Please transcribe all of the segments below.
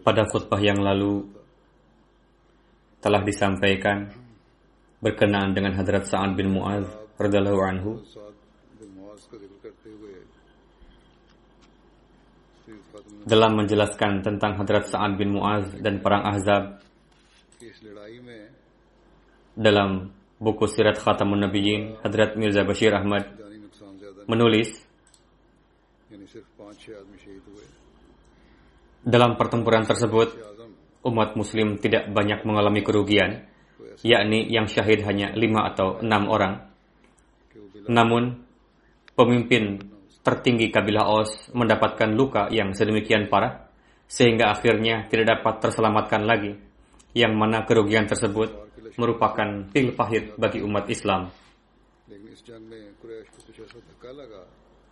pada khutbah yang lalu telah disampaikan berkenaan dengan Hadrat Sa'ad bin Mu'az, radhiyallahu anhu. Dalam menjelaskan tentang Hadrat Sa'ad bin Mu'az dan Perang Ahzab dalam buku Sirat Khatamun Nabiyyin Hadrat Mirza Bashir Ahmad menulis dalam pertempuran tersebut, umat muslim tidak banyak mengalami kerugian, yakni yang syahid hanya lima atau enam orang. Namun, pemimpin tertinggi kabilah Aus mendapatkan luka yang sedemikian parah, sehingga akhirnya tidak dapat terselamatkan lagi, yang mana kerugian tersebut merupakan pil pahit bagi umat Islam.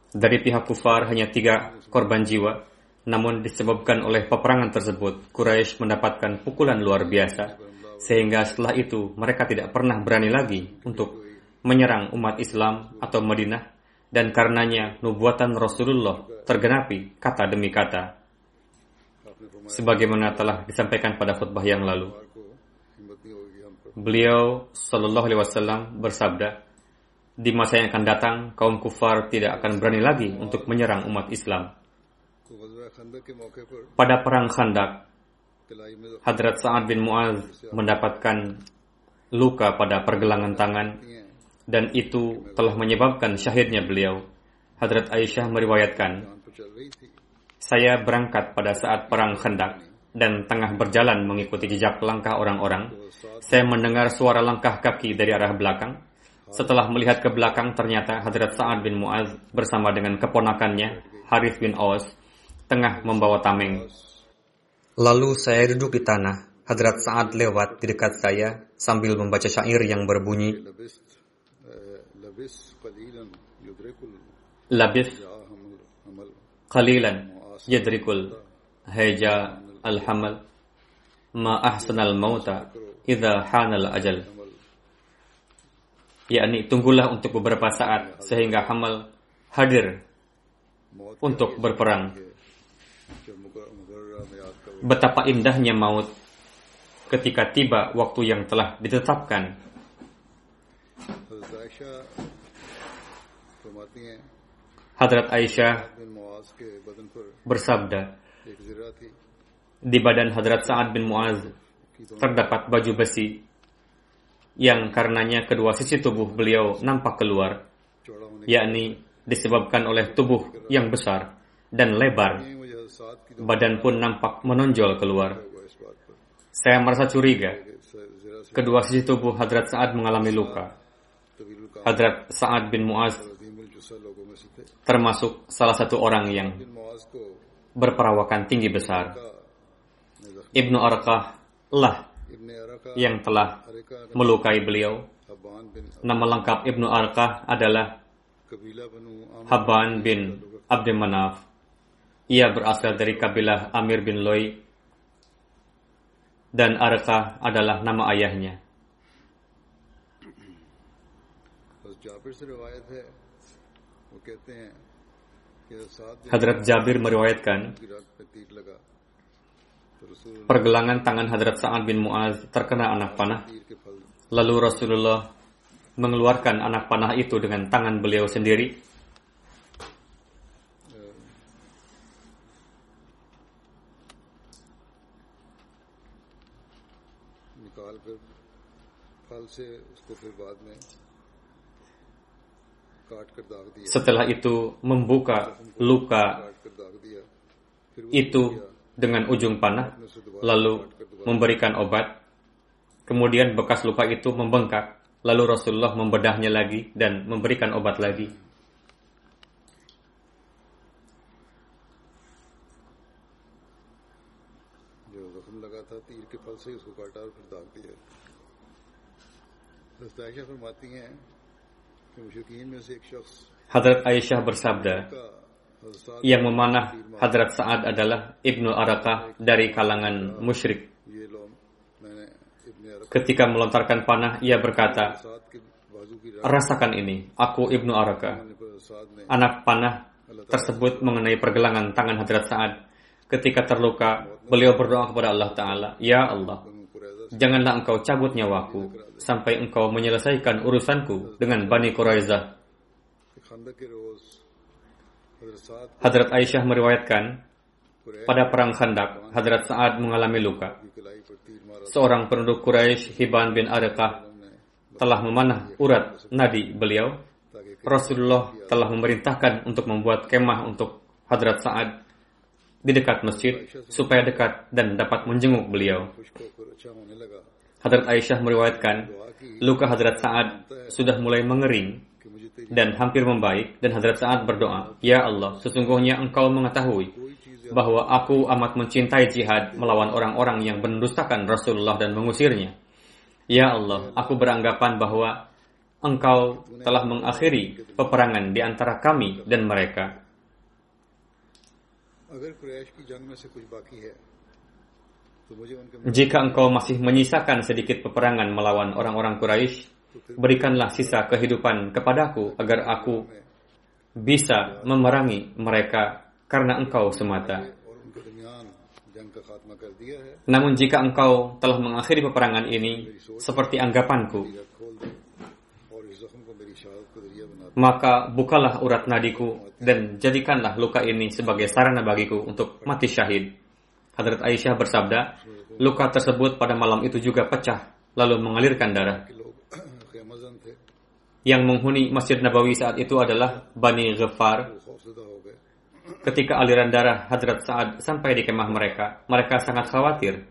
Dari pihak kufar hanya tiga korban jiwa, namun disebabkan oleh peperangan tersebut, Quraisy mendapatkan pukulan luar biasa. Sehingga setelah itu mereka tidak pernah berani lagi untuk menyerang umat Islam atau Madinah dan karenanya nubuatan Rasulullah tergenapi kata demi kata. Sebagaimana telah disampaikan pada khutbah yang lalu. Beliau Shallallahu Alaihi Wasallam bersabda, di masa yang akan datang kaum kufar tidak akan berani lagi untuk menyerang umat Islam. Pada perang Khandak, Hadrat Sa'ad bin Mu'az mendapatkan luka pada pergelangan tangan dan itu telah menyebabkan syahidnya beliau. Hadrat Aisyah meriwayatkan, saya berangkat pada saat perang Khandak dan tengah berjalan mengikuti jejak langkah orang-orang. Saya mendengar suara langkah kaki dari arah belakang. Setelah melihat ke belakang, ternyata Hadrat Sa'ad bin Mu'az bersama dengan keponakannya, Harith bin Aus, tengah membawa tameng. Lalu saya duduk di tanah. Hadrat saat lewat di dekat saya sambil membaca syair yang berbunyi. Labis qalilan yadrikul heja al-hamal ma ahsanal mauta idha hanal ajal yakni tunggulah untuk beberapa saat sehingga hamal hadir untuk berperang Betapa indahnya maut ketika tiba waktu yang telah ditetapkan. Hadrat Aisyah bersabda, di badan Hadrat Sa'ad bin Mu'az terdapat baju besi yang karenanya kedua sisi tubuh beliau nampak keluar, yakni disebabkan oleh tubuh yang besar dan lebar Badan pun nampak menonjol keluar. Saya merasa curiga. Kedua sisi tubuh Hadrat Sa'ad mengalami luka. Hadrat Sa'ad bin Mu'az termasuk salah satu orang yang berperawakan tinggi besar. Ibnu Arqah lah yang telah melukai beliau. Nama lengkap Ibnu Arqah adalah Haban bin Abdul Manaf. Ia berasal dari kabilah Amir bin Loi. Dan Arka adalah nama ayahnya. Hadrat Jabir meriwayatkan Pergelangan tangan Hadrat Sa'ad bin Mu'az terkena anak panah. Lalu Rasulullah mengeluarkan anak panah itu dengan tangan beliau sendiri. Setelah itu membuka luka काट कर दाग दिया फिर वो itu dengan ujung panah, lalu memberikan obat. Kemudian bekas luka itu membengkak, lalu Rasulullah membedahnya lagi dan memberikan obat lagi. जो जख्म लगा था तीर के फल से ही उसको काटा और फिर दाग दिया Hadrat Aisyah bersabda, yang memanah Hadrat Sa'ad adalah Ibnu Arakah dari kalangan musyrik. Ketika melontarkan panah, ia berkata, Rasakan ini, aku Ibnu Arakah. Anak panah tersebut mengenai pergelangan tangan Hadrat Sa'ad. Ketika terluka, beliau berdoa kepada Allah Ta'ala, Ya Allah, janganlah engkau cabut nyawaku sampai engkau menyelesaikan urusanku dengan Bani Quraizah. Hadrat Aisyah meriwayatkan, pada perang Khandak, Hadrat Sa'ad mengalami luka. Seorang penduduk Quraisy Hiban bin Arqah telah memanah urat nadi beliau. Rasulullah telah memerintahkan untuk membuat kemah untuk Hadrat Sa'ad di dekat masjid supaya dekat dan dapat menjenguk beliau. Hadrat Aisyah meriwayatkan, luka Hadrat Sa'ad sudah mulai mengering dan hampir membaik dan Hadrat Sa'ad berdoa, Ya Allah, sesungguhnya engkau mengetahui bahwa aku amat mencintai jihad melawan orang-orang yang mendustakan Rasulullah dan mengusirnya. Ya Allah, aku beranggapan bahwa engkau telah mengakhiri peperangan di antara kami dan mereka jika engkau masih menyisakan sedikit peperangan melawan orang-orang Quraisy, berikanlah sisa kehidupan kepadaku agar aku bisa memerangi mereka karena engkau semata. Namun jika engkau telah mengakhiri peperangan ini seperti anggapanku, maka bukalah urat nadiku dan jadikanlah luka ini sebagai sarana bagiku untuk mati syahid. Hadrat Aisyah bersabda, luka tersebut pada malam itu juga pecah, lalu mengalirkan darah. Yang menghuni Masjid Nabawi saat itu adalah Bani Ghafar. Ketika aliran darah Hadrat Sa'ad sampai di kemah mereka, mereka sangat khawatir.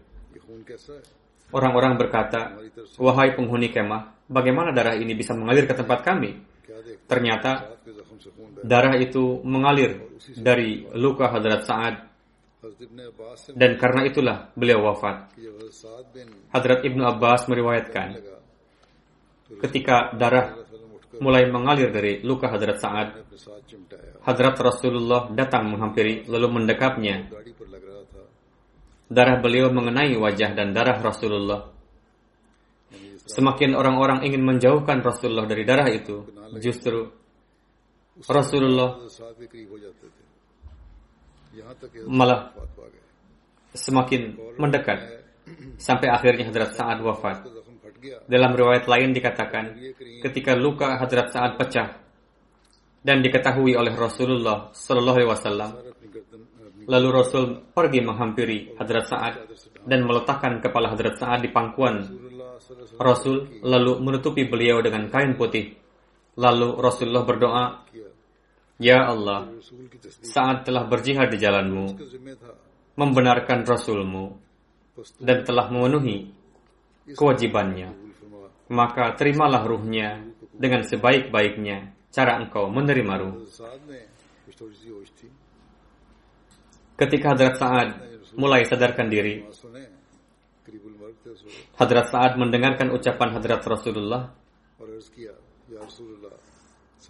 Orang-orang berkata, Wahai penghuni kemah, bagaimana darah ini bisa mengalir ke tempat kami? ternyata darah itu mengalir dari luka Hadrat Sa'ad dan karena itulah beliau wafat. Hadrat Ibnu Abbas meriwayatkan ketika darah mulai mengalir dari luka Hadrat Sa'ad, Hadrat Rasulullah datang menghampiri lalu mendekapnya. Darah beliau mengenai wajah dan darah Rasulullah Semakin orang-orang ingin menjauhkan Rasulullah dari darah itu, justru Rasulullah malah semakin mendekat sampai akhirnya Hadrat saat wafat. Dalam riwayat lain dikatakan, ketika luka Hadrat saat pecah dan diketahui oleh Rasulullah Shallallahu Alaihi Wasallam, lalu Rasul pergi menghampiri Hadrat saat dan meletakkan kepala Hadrat saat di pangkuan Rasul lalu menutupi beliau dengan kain putih. Lalu Rasulullah berdoa, Ya. ya Allah, saat telah berjihad di jalanmu, membenarkan Rasulmu, dan telah memenuhi kewajibannya, maka terimalah ruhnya dengan sebaik-baiknya cara engkau menerima ruh. Ketika Hadrat Sa'ad mulai sadarkan diri, Hadrat Sa'ad mendengarkan ucapan Hadrat Rasulullah.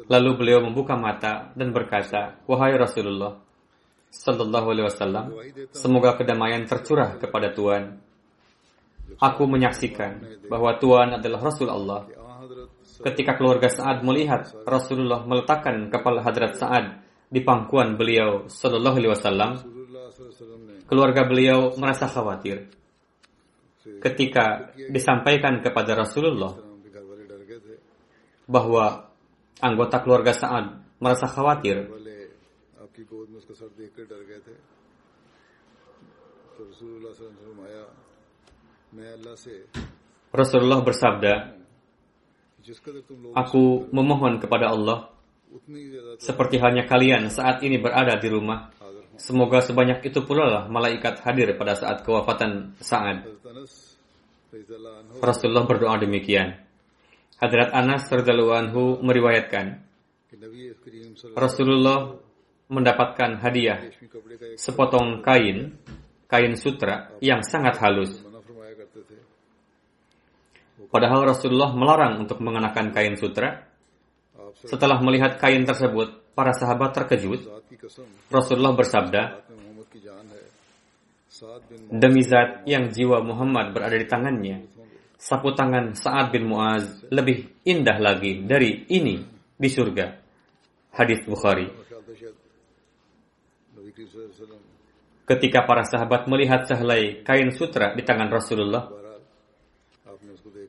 Lalu beliau membuka mata dan berkata, Wahai Rasulullah, Sallallahu Alaihi Wasallam, semoga kedamaian tercurah kepada Tuhan. Aku menyaksikan bahwa Tuhan adalah Rasul Allah. Ketika keluarga Sa'ad melihat Rasulullah meletakkan kepala Hadrat Sa'ad di pangkuan beliau Sallallahu Alaihi Wasallam, keluarga beliau merasa khawatir ketika disampaikan kepada Rasulullah bahwa anggota keluarga Sa'ad merasa khawatir Rasulullah bersabda, Aku memohon kepada Allah, seperti hanya kalian saat ini berada di rumah, Semoga sebanyak itu pula lah malaikat hadir pada saat kewafatan Sa'ad. Rasulullah berdoa demikian. Hadrat Anas radhiyallahu anhu meriwayatkan Rasulullah mendapatkan hadiah sepotong kain, kain sutra yang sangat halus. Padahal Rasulullah melarang untuk mengenakan kain sutra. Setelah melihat kain tersebut, para sahabat terkejut. Rasulullah bersabda, Demi zat yang jiwa Muhammad berada di tangannya, sapu tangan Sa'ad bin Mu'az lebih indah lagi dari ini di surga. Hadis Bukhari. Ketika para sahabat melihat sehelai kain sutra di tangan Rasulullah,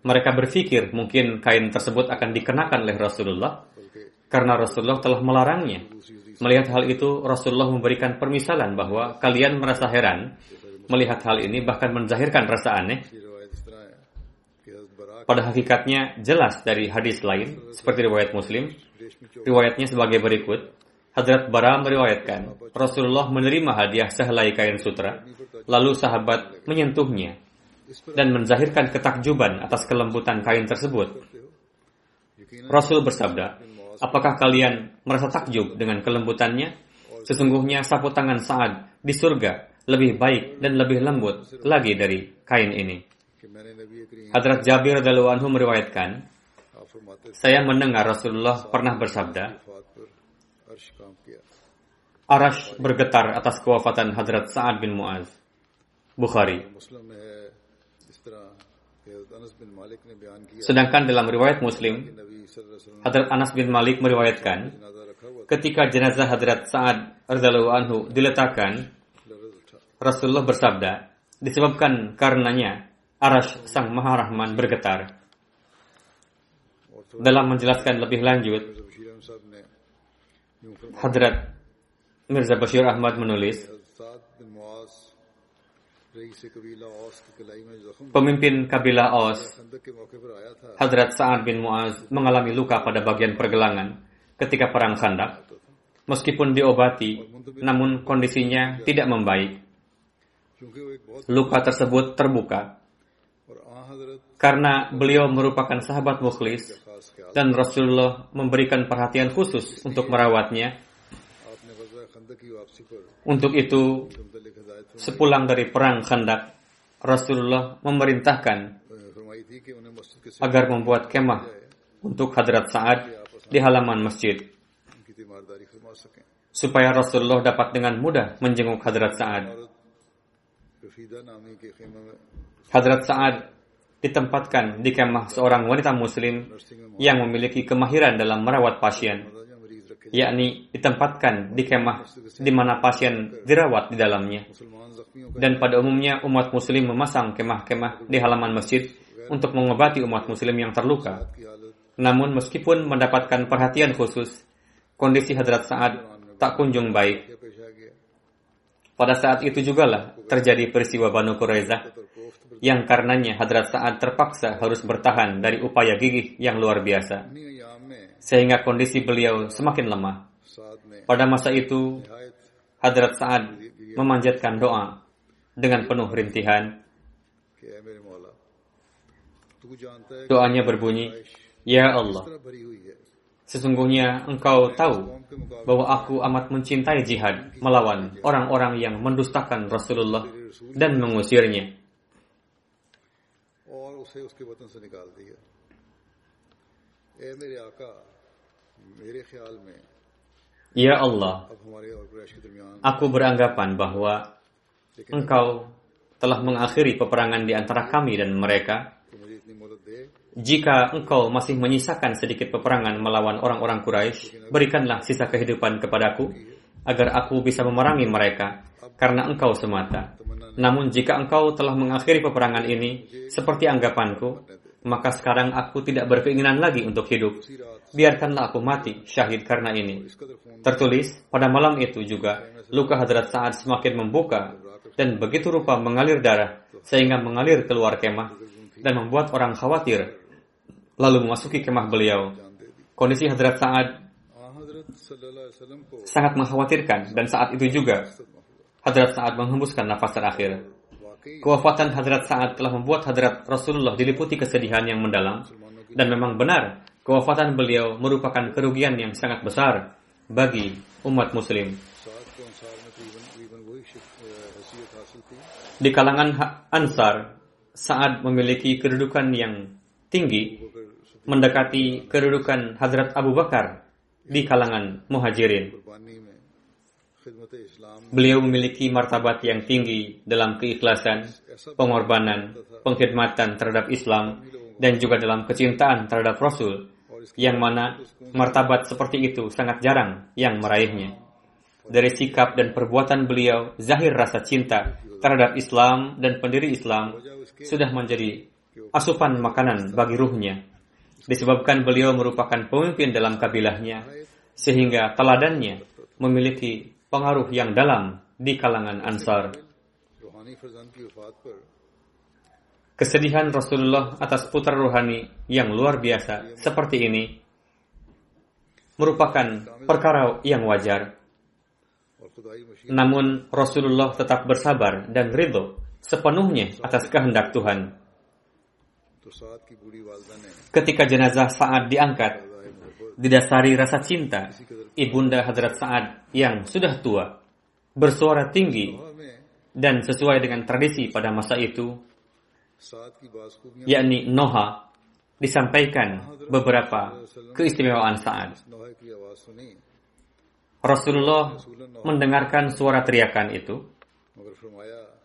mereka berpikir mungkin kain tersebut akan dikenakan oleh Rasulullah karena Rasulullah telah melarangnya. Melihat hal itu, Rasulullah memberikan permisalan bahwa kalian merasa heran melihat hal ini bahkan menzahirkan rasa aneh. Pada hakikatnya jelas dari hadis lain seperti riwayat Muslim. Riwayatnya sebagai berikut. Hadrat Bara meriwayatkan, Rasulullah menerima hadiah sehelai kain sutra, lalu sahabat menyentuhnya dan menzahirkan ketakjuban atas kelembutan kain tersebut. Rasul bersabda, Apakah kalian merasa takjub dengan kelembutannya? Sesungguhnya sapu tangan Sa'ad di surga lebih baik dan lebih lembut lagi dari kain ini. Hadrat Jabir Dalu anhu meriwayatkan, saya mendengar Rasulullah pernah bersabda, Arash bergetar atas kewafatan Hadrat Sa'ad bin Mu'az. Bukhari. Sedangkan dalam riwayat Muslim, Hadrat Anas bin Malik meriwayatkan, ketika jenazah Hadrat Sa'ad Ardalu anhu diletakkan, Rasulullah bersabda, disebabkan karenanya Arash Sang Maha Rahman bergetar. Dalam menjelaskan lebih lanjut, Hadrat Mirza Bashir Ahmad menulis, Pemimpin kabilah Aus, Hadrat Sa'ad bin Mu'az mengalami luka pada bagian pergelangan ketika perang sandak. Meskipun diobati, namun kondisinya tidak membaik. Luka tersebut terbuka karena beliau merupakan sahabat mukhlis dan Rasulullah memberikan perhatian khusus untuk merawatnya. Untuk itu, sepulang dari perang Khandak, Rasulullah memerintahkan agar membuat kemah untuk Hadrat Sa'ad di halaman masjid supaya Rasulullah dapat dengan mudah menjenguk Hadrat Sa'ad. Hadrat Sa'ad ditempatkan di kemah seorang wanita muslim yang memiliki kemahiran dalam merawat pasien yakni ditempatkan di kemah di mana pasien dirawat di dalamnya. Dan pada umumnya umat muslim memasang kemah-kemah di halaman masjid untuk mengobati umat muslim yang terluka. Namun meskipun mendapatkan perhatian khusus, kondisi Hadrat saat tak kunjung baik. Pada saat itu jugalah terjadi peristiwa Banu Quraizah yang karenanya Hadrat saat terpaksa harus bertahan dari upaya gigih yang luar biasa sehingga kondisi beliau semakin lemah. Pada masa itu, Hadrat Sa'ad memanjatkan doa dengan penuh rintihan. Doanya berbunyi, Ya Allah, sesungguhnya engkau tahu bahwa aku amat mencintai jihad melawan orang-orang yang mendustakan Rasulullah dan mengusirnya. Ya Allah, aku beranggapan bahwa Engkau telah mengakhiri peperangan di antara kami dan mereka. Jika engkau masih menyisakan sedikit peperangan melawan orang-orang Quraisy, berikanlah sisa kehidupan kepadaku agar aku bisa memerangi mereka karena engkau semata. Namun jika engkau telah mengakhiri peperangan ini, seperti anggapanku, maka sekarang aku tidak berkeinginan lagi untuk hidup. Biarkanlah aku mati syahid karena ini. Tertulis, pada malam itu juga, luka hadrat saat semakin membuka dan begitu rupa mengalir darah sehingga mengalir keluar kemah dan membuat orang khawatir lalu memasuki kemah beliau. Kondisi hadrat saat sangat mengkhawatirkan dan saat itu juga Hadrat saat menghembuskan nafas terakhir. Kewafatan Hadrat Sa'ad telah membuat Hadrat Rasulullah diliputi kesedihan yang mendalam. Dan memang benar, kewafatan beliau merupakan kerugian yang sangat besar bagi umat muslim. Di kalangan Ansar, Sa'ad memiliki kedudukan yang tinggi, mendekati kedudukan Hadrat Abu Bakar di kalangan muhajirin. Beliau memiliki martabat yang tinggi dalam keikhlasan, pengorbanan, pengkhidmatan terhadap Islam, dan juga dalam kecintaan terhadap Rasul, yang mana martabat seperti itu sangat jarang yang meraihnya. Dari sikap dan perbuatan beliau, zahir rasa cinta terhadap Islam dan pendiri Islam sudah menjadi asupan makanan bagi ruhnya. Disebabkan beliau merupakan pemimpin dalam kabilahnya, sehingga teladannya memiliki pengaruh yang dalam di kalangan Ansar. Kesedihan Rasulullah atas putra rohani yang luar biasa seperti ini merupakan perkara yang wajar. Namun Rasulullah tetap bersabar dan ridho sepenuhnya atas kehendak Tuhan. Ketika jenazah saat diangkat, didasari rasa cinta ibunda Hazrat Sa'ad yang sudah tua, bersuara tinggi dan sesuai dengan tradisi pada masa itu, yakni Noha, disampaikan beberapa keistimewaan Sa'ad. Rasulullah mendengarkan suara teriakan itu,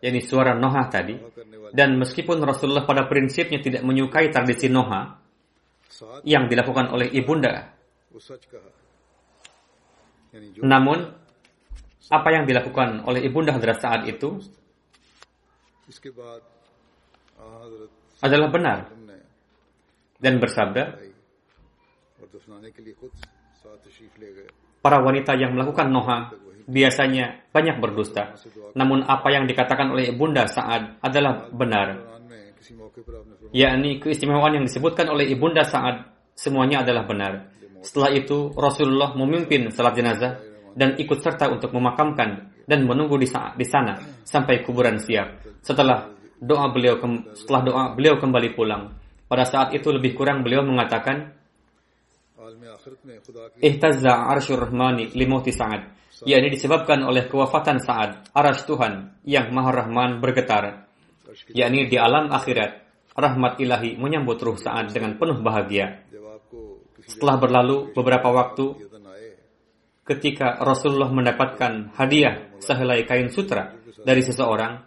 yakni suara Noha tadi, dan meskipun Rasulullah pada prinsipnya tidak menyukai tradisi Noha yang dilakukan oleh ibunda namun, apa yang dilakukan oleh Ibunda Hadrat saat itu adalah benar. Dan bersabda para wanita yang melakukan noha biasanya banyak berdusta. Namun apa yang dikatakan oleh ibunda Sa'ad adalah benar. Yakni keistimewaan yang disebutkan oleh ibunda Sa'ad semuanya adalah benar. Setelah itu Rasulullah memimpin salat jenazah dan ikut serta untuk memakamkan dan menunggu di, di sana sampai kuburan siap. Setelah doa beliau setelah doa beliau kembali pulang. Pada saat itu lebih kurang beliau mengatakan Ihtazza arsyur rahmani limuti sa'ad yakni disebabkan oleh kewafatan Sa'ad, Arash Tuhan yang Maha Rahman bergetar, yakni di alam akhirat, rahmat ilahi menyambut ruh Sa'ad dengan penuh bahagia. Setelah berlalu beberapa waktu, ketika Rasulullah mendapatkan hadiah sehelai kain sutra dari seseorang,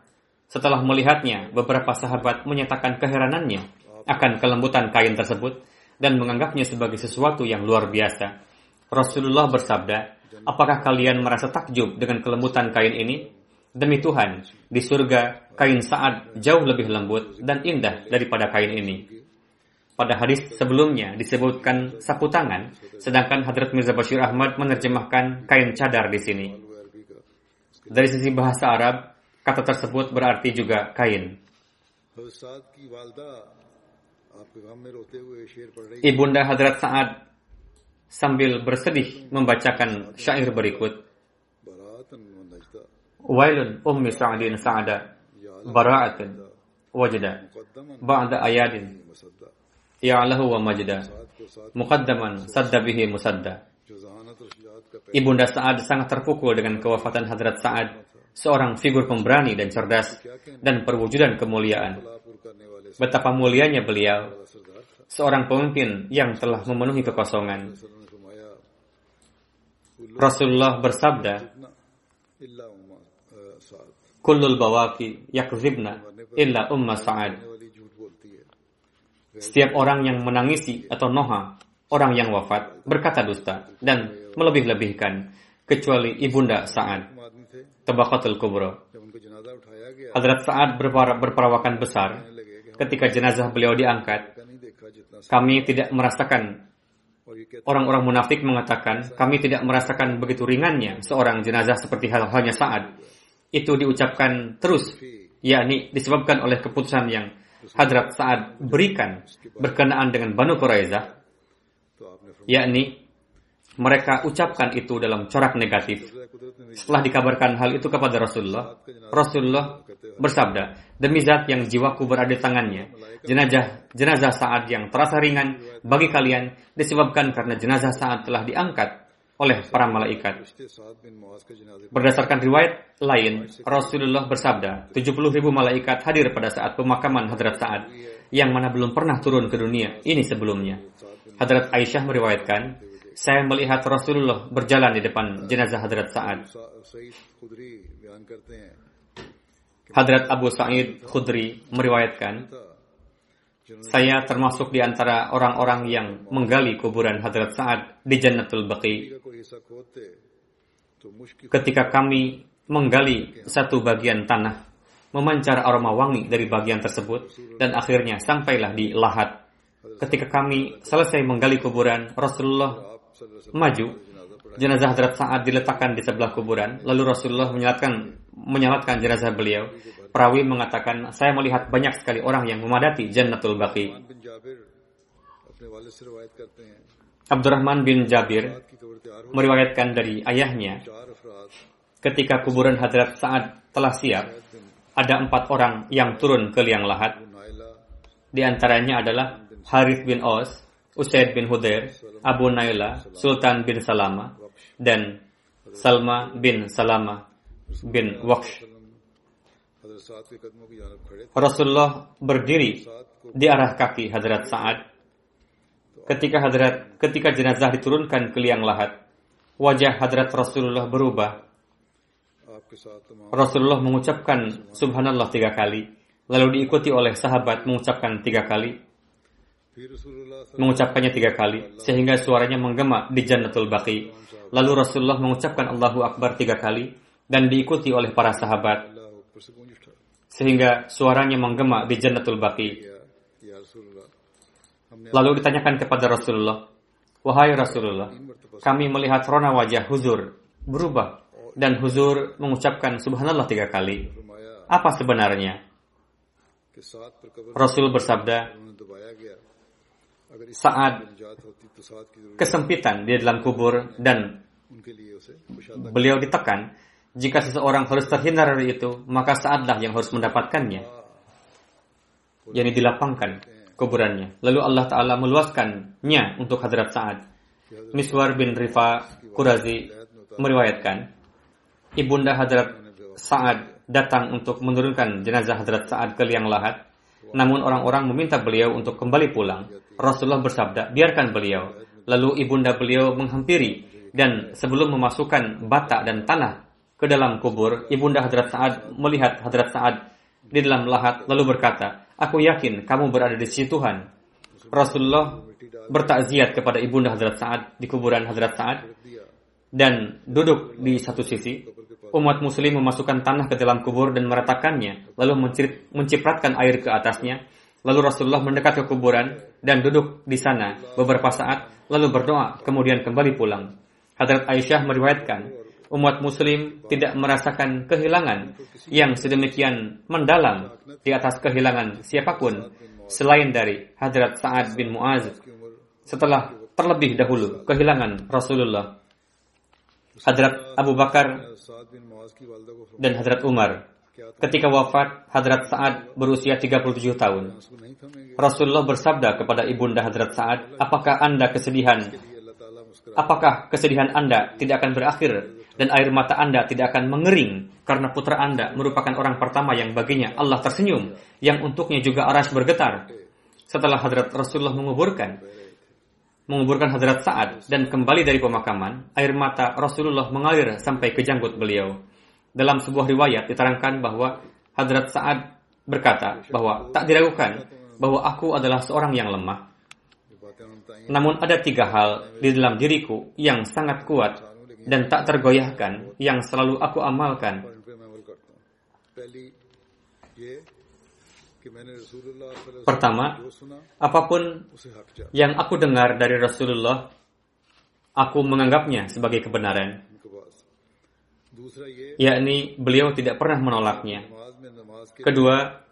setelah melihatnya, beberapa sahabat menyatakan keheranannya akan kelembutan kain tersebut dan menganggapnya sebagai sesuatu yang luar biasa. Rasulullah bersabda, "Apakah kalian merasa takjub dengan kelembutan kain ini? Demi Tuhan, di surga kain saat jauh lebih lembut dan indah daripada kain ini." Pada hadis sebelumnya disebutkan sapu tangan, sedangkan Hadrat Mirza Bashir Ahmad menerjemahkan kain cadar di sini. Dari sisi bahasa Arab, kata tersebut berarti juga kain. Ibunda Hadrat Sa'ad sambil bersedih membacakan syair berikut. Wailun ummi sa'adin sa'ada bara'atin wajda ba'da ayadin ya'lahu wa majda. Muqaddaman sadda bihi musadda. Ibunda Sa'ad sangat terpukul dengan kewafatan Hadrat Sa'ad, seorang figur pemberani dan cerdas, dan perwujudan kemuliaan. Betapa mulianya beliau, seorang pemimpin yang telah memenuhi kekosongan. Rasulullah bersabda, Kullul bawaki yakzibna illa umma sa'ad. Setiap orang yang menangisi atau noha, orang yang wafat, berkata dusta dan melebih-lebihkan, kecuali ibunda Sa'ad. Tabakatul Kubro. Hadrat Sa'ad berperawakan besar. Ketika jenazah beliau diangkat, kami tidak merasakan orang-orang munafik mengatakan kami tidak merasakan begitu ringannya seorang jenazah seperti hal halnya saat. Itu diucapkan terus, yakni disebabkan oleh keputusan yang Hadrat Sa'ad berikan berkenaan dengan Banu Quraizah, yakni mereka ucapkan itu dalam corak negatif. Setelah dikabarkan hal itu kepada Rasulullah, Rasulullah bersabda, Demi zat yang jiwaku berada di tangannya, jenazah, jenazah saat yang terasa ringan bagi kalian disebabkan karena jenazah saat telah diangkat oleh para malaikat. Berdasarkan riwayat lain, Rasulullah bersabda, 70 ribu malaikat hadir pada saat pemakaman Hadrat Sa'ad, yang mana belum pernah turun ke dunia, ini sebelumnya. Hadrat Aisyah meriwayatkan, saya melihat Rasulullah berjalan di depan jenazah Hadrat Sa'ad. Hadrat Abu Sa'id Khudri meriwayatkan, saya termasuk di antara orang-orang yang menggali kuburan Hadrat Sa'ad di Jannatul Baqi. Ketika kami menggali satu bagian tanah, memancar aroma wangi dari bagian tersebut, dan akhirnya sampailah di Lahat. Ketika kami selesai menggali kuburan, Rasulullah maju jenazah Hadrat Sa'ad diletakkan di sebelah kuburan, lalu Rasulullah menyalatkan menyalatkan jenazah beliau. Perawi mengatakan, saya melihat banyak sekali orang yang memadati Jannatul Baqi. Abdurrahman bin Jabir meriwayatkan dari ayahnya, ketika kuburan Hadrat Sa'ad telah siap, ada empat orang yang turun ke liang lahat. Di antaranya adalah Harith bin Os, Usaid bin Hudair, Abu Naila, Sultan bin Salama dan Salma bin Salama bin Waqsh. Rasulullah berdiri di arah kaki Hadrat Sa'ad. Ketika Hadrat ketika jenazah diturunkan ke liang lahat, wajah Hadrat Rasulullah berubah. Rasulullah mengucapkan subhanallah tiga kali, lalu diikuti oleh sahabat mengucapkan tiga kali, mengucapkannya tiga kali, sehingga suaranya menggema di Jannatul Baqi Lalu Rasulullah mengucapkan Allahu Akbar tiga kali dan diikuti oleh para sahabat. Sehingga suaranya menggema di Jannatul Baqi. Lalu ditanyakan kepada Rasulullah, Wahai Rasulullah, kami melihat rona wajah huzur berubah dan huzur mengucapkan subhanallah tiga kali. Apa sebenarnya? Rasul bersabda, saat kesempitan di dalam kubur dan beliau ditekan, jika seseorang harus terhindar dari itu, maka saatlah yang harus mendapatkannya. Yang dilapangkan kuburannya. Lalu Allah Ta'ala meluaskannya untuk hadrat saat. Miswar bin Rifa Kurazi meriwayatkan, Ibunda Hadrat saat datang untuk menurunkan jenazah Hadrat saat ke liang lahat namun orang-orang meminta beliau untuk kembali pulang. Rasulullah bersabda, biarkan beliau. Lalu ibunda beliau menghampiri dan sebelum memasukkan bata dan tanah ke dalam kubur, ibunda Hadrat Sa'ad melihat Hadrat Sa'ad di dalam lahat lalu berkata, Aku yakin kamu berada di sisi Tuhan. Rasulullah bertakziat kepada ibunda Hadrat Sa'ad di kuburan Hadrat Sa'ad dan duduk di satu sisi. Umat muslim memasukkan tanah ke dalam kubur dan meratakannya, lalu mencipratkan air ke atasnya. Lalu Rasulullah mendekat ke kuburan dan duduk di sana beberapa saat, lalu berdoa, kemudian kembali pulang. Hadrat Aisyah meriwayatkan, umat muslim tidak merasakan kehilangan yang sedemikian mendalam di atas kehilangan siapa pun selain dari Hadrat Sa'ad bin Mu'az setelah terlebih dahulu kehilangan Rasulullah. Hadrat Abu Bakar dan Hadrat Umar. Ketika wafat, Hadrat Sa'ad berusia 37 tahun. Rasulullah bersabda kepada Ibunda Hadrat Sa'ad, apakah Anda kesedihan? Apakah kesedihan Anda tidak akan berakhir dan air mata Anda tidak akan mengering karena putra Anda merupakan orang pertama yang baginya Allah tersenyum, yang untuknya juga aras bergetar. Setelah Hadrat Rasulullah menguburkan, menguburkan Hazrat Sa'ad dan kembali dari pemakaman, air mata Rasulullah mengalir sampai ke janggut beliau. Dalam sebuah riwayat diterangkan bahwa Hazrat Sa'ad berkata bahwa tak diragukan bahwa aku adalah seorang yang lemah. Namun ada tiga hal di dalam diriku yang sangat kuat dan tak tergoyahkan yang selalu aku amalkan. Pertama, apa pun yang aku dengar dari Rasulullah, aku menganggapnya sebagai kebenaran. Yakni beliau tidak pernah menolaknya. Kedua,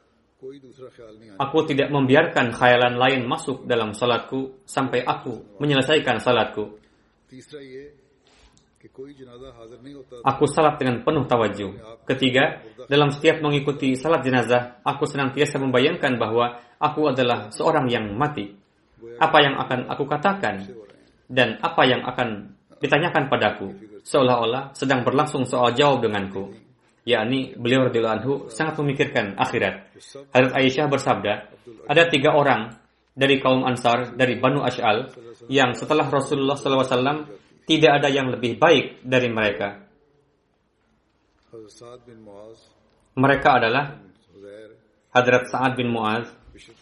aku tidak membiarkan khayalan lain masuk dalam salatku sampai aku menyelesaikan salatku. Aku salat dengan penuh tawajuh. Ketiga, dalam setiap mengikuti salat jenazah, aku senantiasa membayangkan bahwa aku adalah seorang yang mati. Apa yang akan aku katakan dan apa yang akan ditanyakan padaku seolah-olah sedang berlangsung soal jawab denganku. Yakni beliau radhiyallahu anhu sangat memikirkan akhirat. Hadrat Aisyah bersabda, ada tiga orang dari kaum Ansar dari Banu Ash'al yang setelah Rasulullah SAW tidak ada yang lebih baik dari mereka. Mereka adalah Hadrat Sa'ad bin Mu'az,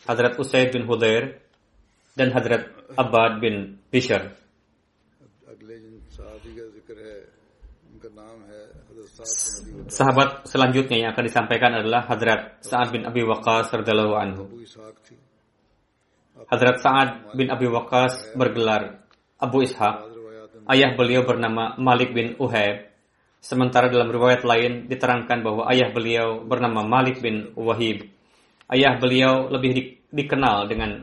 Hadrat Usaid bin Hudair, dan Hadrat Abad bin Bishr. Sahabat selanjutnya yang akan disampaikan adalah Hadrat Sa'ad bin Abi Waqas radhiyallahu anhu. Hadrat Sa'ad bin Abi Waqas bergelar Abu Ishaq ayah beliau bernama Malik bin Uhayb. Sementara dalam riwayat lain diterangkan bahwa ayah beliau bernama Malik bin Wahib. Ayah beliau lebih di, dikenal dengan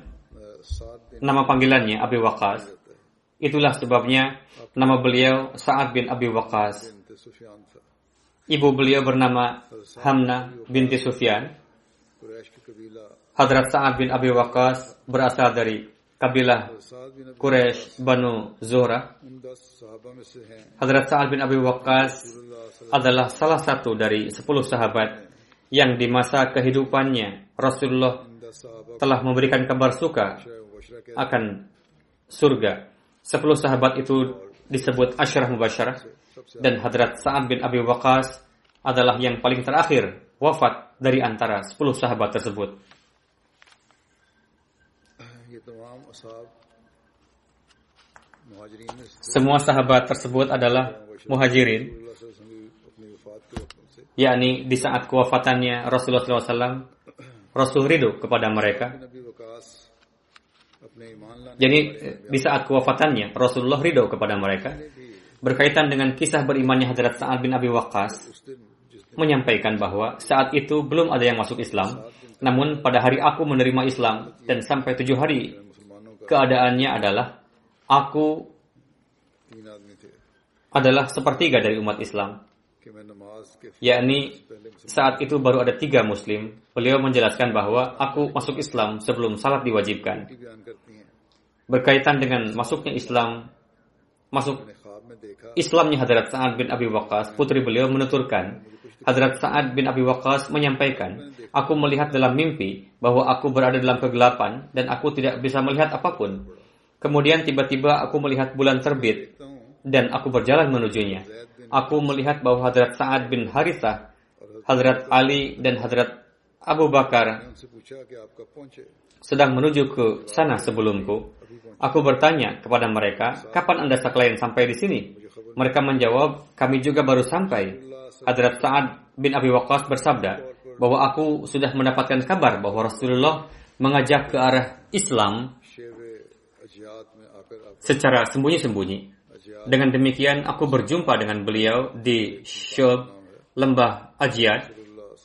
nama panggilannya Abi Waqas. Itulah sebabnya nama beliau Sa'ad bin Abi Waqas. Ibu beliau bernama Hamna binti Sufyan. Hadrat Sa'ad bin Abi Waqas berasal dari kabilah Quraisy Banu Zora. Hadrat Sa'ad bin Abi Waqqas adalah salah satu dari sepuluh sahabat yang di masa kehidupannya Rasulullah telah memberikan kabar suka akan surga. Sepuluh sahabat itu disebut Ashraf Mubasyarah dan Hadrat Sa'ad bin Abi Waqqas adalah yang paling terakhir wafat dari antara sepuluh sahabat tersebut. Semua sahabat tersebut adalah muhajirin, yakni di saat kewafatannya Rasulullah SAW, Rasul ridho kepada mereka. Jadi di saat kewafatannya Rasulullah ridho kepada mereka. Berkaitan dengan kisah berimannya Hadrat Sa'ad bin Abi Waqqas, menyampaikan bahwa saat itu belum ada yang masuk Islam, namun pada hari aku menerima Islam dan sampai tujuh hari keadaannya adalah aku adalah sepertiga dari umat Islam. Yakni saat itu baru ada tiga muslim. Beliau menjelaskan bahwa aku masuk Islam sebelum salat diwajibkan. Berkaitan dengan masuknya Islam, masuk Islamnya Hadrat Sa'ad bin Abi Waqqas, putri beliau menuturkan Hadrat Sa'ad bin Abi Waqas menyampaikan, Aku melihat dalam mimpi bahwa aku berada dalam kegelapan dan aku tidak bisa melihat apa pun. Kemudian tiba-tiba aku melihat bulan terbit dan aku berjalan menujunya. Aku melihat bahwa Hadrat Sa'ad bin Harithah, Hadrat Ali dan Hadrat Abu Bakar sedang menuju ke sana sebelumku. Aku bertanya kepada mereka, kapan Anda sekalian sampai di sini? Mereka menjawab, kami juga baru sampai. Hadrat Sa'ad bin Abi Waqqas bersabda bahwa aku sudah mendapatkan kabar bahwa Rasulullah mengajak ke arah Islam secara sembunyi-sembunyi. Dengan demikian, aku berjumpa dengan beliau di Shob, lembah Ajiad.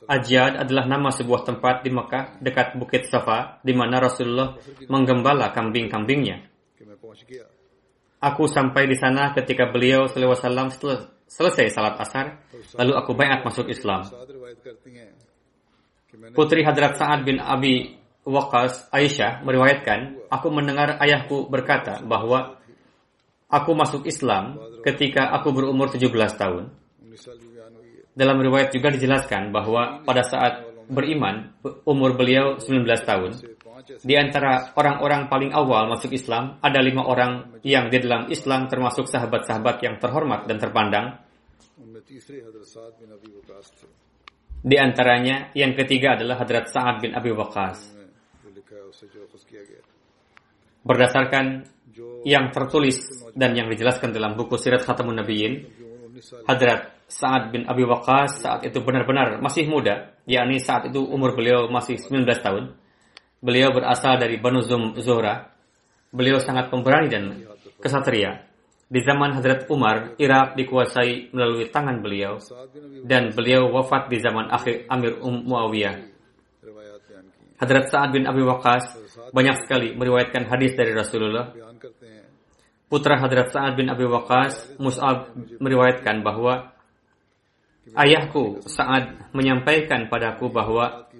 Ajiad adalah nama sebuah tempat di Mekah dekat Bukit Safa, di mana Rasulullah menggembala kambing-kambingnya. Aku sampai di sana ketika beliau SAW Selesai salat asar, lalu aku bayat masuk Islam. Putri Hadrat Sa'ad bin Abi Waqas Aisyah meriwayatkan, aku mendengar ayahku berkata bahwa aku masuk Islam ketika aku berumur 17 tahun. Dalam riwayat juga dijelaskan bahwa pada saat beriman, umur beliau 19 tahun. Di antara orang-orang paling awal masuk Islam, ada lima orang yang di dalam Islam termasuk sahabat-sahabat yang terhormat dan terpandang. Di antaranya yang ketiga adalah Hadrat Sa'ad bin Abi Waqas. Berdasarkan yang tertulis dan yang dijelaskan dalam buku Sirat Khatamun Nabiin, Hadrat Sa'ad bin Abi Waqas saat itu benar-benar masih muda, yakni saat itu umur beliau masih 19 tahun. Beliau berasal dari Banu Zuhra. Beliau sangat pemberani dan kesatria. Di zaman Hazrat Umar, Irak dikuasai melalui tangan beliau dan beliau wafat di zaman akhir Amir Um Muawiyah. Hadrat Sa'ad bin Abi Waqas banyak sekali meriwayatkan hadis dari Rasulullah. Putra Hadrat Sa'ad bin Abi Waqas, Mus'ab meriwayatkan bahwa ayahku Sa'ad menyampaikan padaku bahwa